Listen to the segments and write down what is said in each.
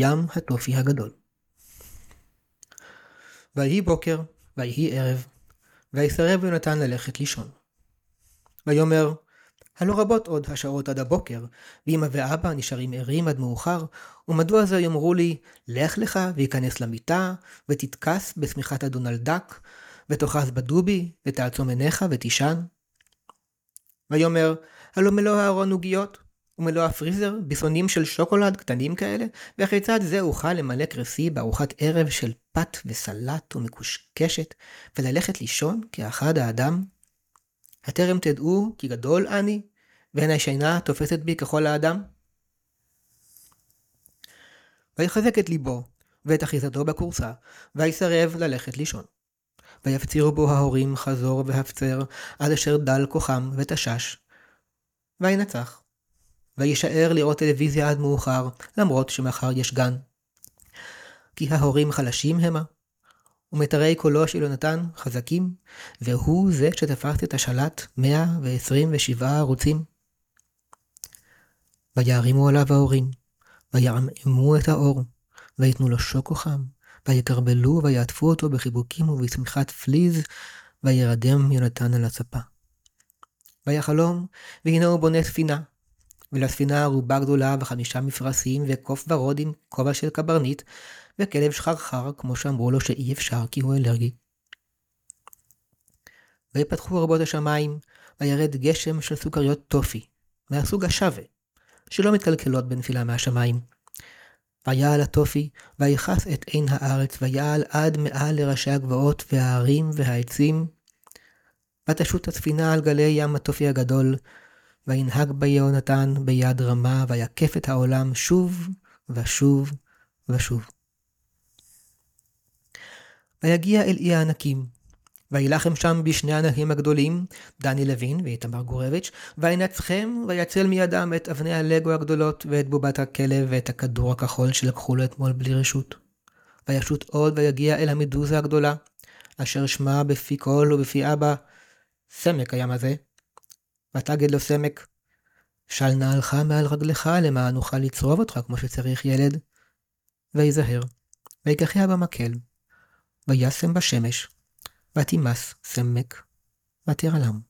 ים הטופי הגדול. ויהי בוקר, ויהי ערב, ויסרב יונתן ללכת לישון. ויאמר, הלא רבות עוד השעות עד הבוקר, ואמא ואבא נשארים ערים עד מאוחר, ומדוע זה יאמרו לי, לך לך ויכנס למיטה, ותתכס בשמיכת הדונלדק, ותאחז בדובי, ותעצום עיניך ותישן? ויאמר, הלא מלוא הארון עוגיות, ומלוא הפריזר ביסונים של שוקולד קטנים כאלה, וכיצד זה אוכל למלא קרסי בארוחת ערב של פת וסלט ומקושקשת, וללכת לישון כאחד האדם? הטרם תדעו כי גדול אני, ואין השינה תופסת בי ככל האדם? ויחזק את ליבו, ואת אחיזתו בכורסה, ויסרב ללכת לישון. ויפצירו בו ההורים חזור והפצר, עד אשר דל כוחם ותשש. וינצח. ויישאר לראות טלוויזיה עד מאוחר, למרות שמחר יש גן. כי ההורים חלשים המה, ומתרי קולו של יונתן חזקים, והוא זה שתפס את השלט 127 ערוצים. ויערימו עליו ההורים, ויעמעמו את האור, ויתנו לו שוקו חם, ויקרבלו ויעטפו אותו בחיבוקים ובצמיחת פליז, וירדם יונתן על הספה. ויחלום, והנה הוא בונה ספינה, ולספינה ארובה גדולה וחמישה מפרשים וקוף ורוד עם כובע של קברניט, וכלב שחרחר, כמו שאמרו לו שאי אפשר כי הוא אלרגי. ויפתחו ארובות השמיים, וירד גשם של סוכריות טופי, מהסוג השווה, שלא מתקלקלות בנפילה מהשמיים. ויעל הטופי, ויכס את עין הארץ, ויעל עד מעל לראשי הגבעות וההרים והעצים. ותשוט הספינה על גלי ים הטופי הגדול, וינהג בה יהונתן ביד רמה, ויקף את העולם שוב ושוב ושוב. ויגיע אל אי הענקים, וילחם שם בשני הנהים הגדולים, דני לוין ואיתמר גורביץ', וינצחם ויצל מידם את אבני הלגו הגדולות, ואת בובת הכלב, ואת הכדור הכחול שלקחו לו אתמול בלי רשות. וישוט עוד ויגיע אל המדוזה הגדולה, אשר שמה בפי קול ובפי אבא, סמק הים הזה. ותגד לו סמק, של נעלך מעל רגלך למען נוכל לצרוב אותך כמו שצריך ילד. ויזהר, ויקחיה במקל, וישם בשמש, ותימס סמק, ותרעלם.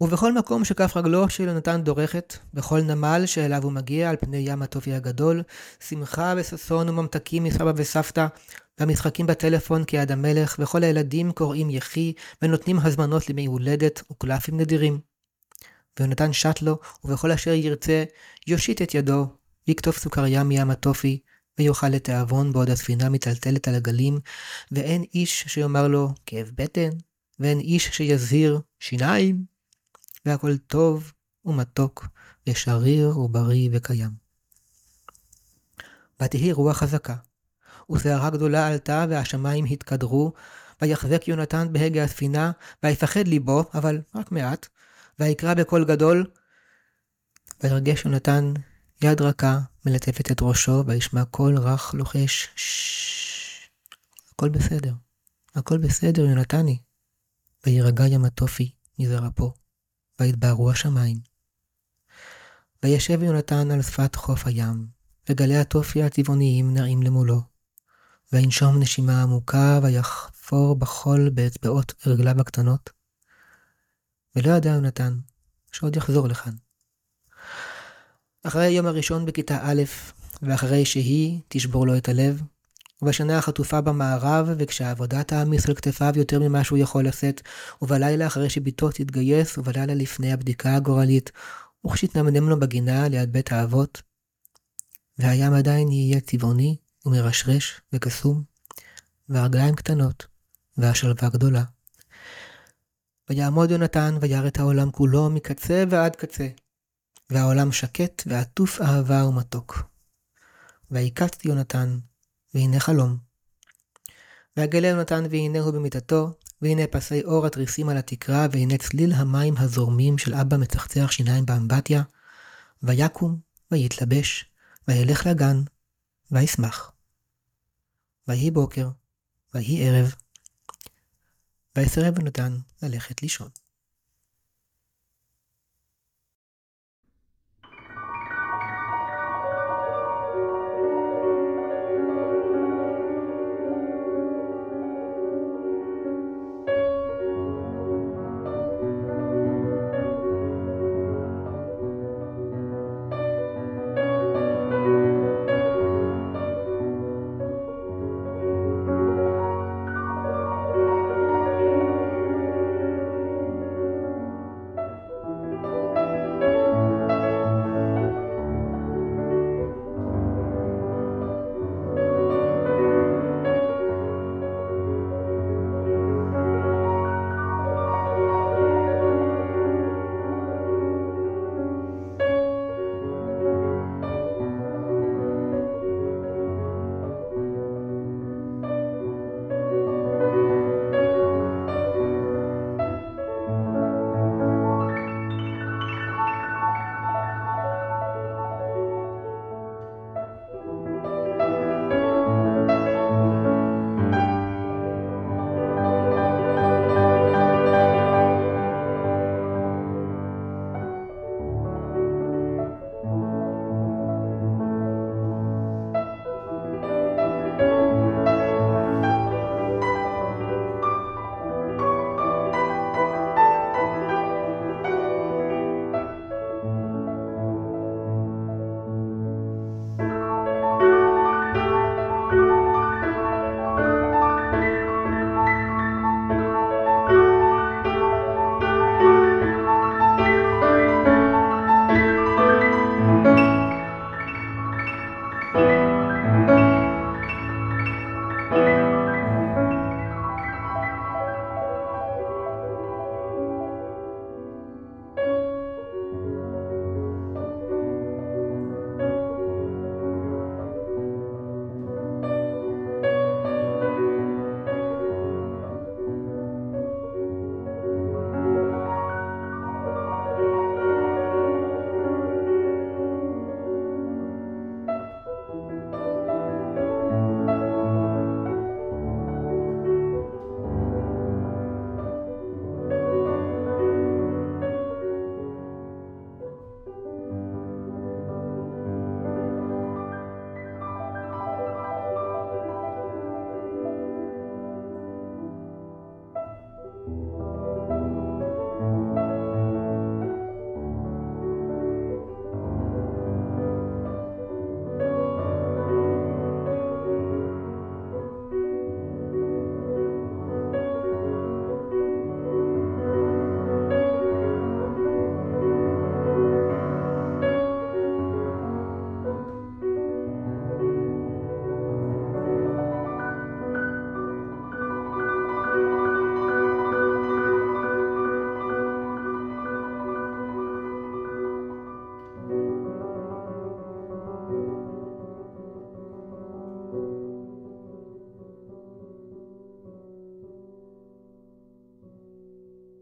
ובכל מקום שכף רגלו של יונתן דורכת, בכל נמל שאליו הוא מגיע על פני ים הטובי הגדול, שמחה וששון וממתקים מסבא וסבתא, והמשחקים בטלפון כיד המלך, וכל הילדים קוראים יחי, ונותנים הזמנות לימי הולדת וקלפים נדירים. ויונתן שט לו, ובכל אשר ירצה, יושיט את ידו, יקטוף סוכריה מים הטופי, ויאכל לתיאבון בעוד הספינה מיטלטלת על הגלים, ואין איש שיאמר לו כאב בטן, ואין איש שיזהיר שיניים, והכל טוב ומתוק, ושריר ובריא וקיים. ותהי רוח חזקה, וסערה גדולה עלתה, והשמיים התקדרו, ויחזק יונתן בהגה הספינה, ויפחד ליבו, אבל רק מעט, ויקרא בקול גדול, וירגש יונתן יד רכה מלטפת את ראשו, וישמע קול רך לוחש, הכל בסדר, הכל בסדר, יונתני. וירגע ים התופי מזרעפו, ויתבהרו השמיים. וישב יונתן על שפת חוף הים, וגלי התופי הצבעוניים נראים למולו. וינשום נשימה עמוקה, ויחפור בחול באצבעות רגליו הקטנות. ולא ידע יונתן שעוד יחזור לכאן. אחרי היום הראשון בכיתה א', ואחרי שהיא תשבור לו את הלב, ובשנה החטופה במערב, וכשהעבודה תעמיס על כתפיו יותר ממה שהוא יכול לשאת, ובלילה אחרי שבתו תתגייס, ובלילה לפני הבדיקה הגורלית, וכשתנמנם לו בגינה ליד בית האבות, והים עדיין יהיה צבעוני ומרשרש וקסום, והרגליים קטנות, והשלווה גדולה. ויעמוד יונתן וירא את העולם כולו מקצה ועד קצה, והעולם שקט ועטוף אהבה ומתוק. ויקץ יונתן, והנה חלום. ויגלה יונתן והנה הוא במיטתו, והנה פסי אור התריסים על התקרה, והנה צליל המים הזורמים של אבא מצחצח שיניים באמבטיה, ויקום, ויתלבש, וילך לגן, וישמח. ויהי בוקר, ויהי ערב, ויסרב יונתן ללכת לישון.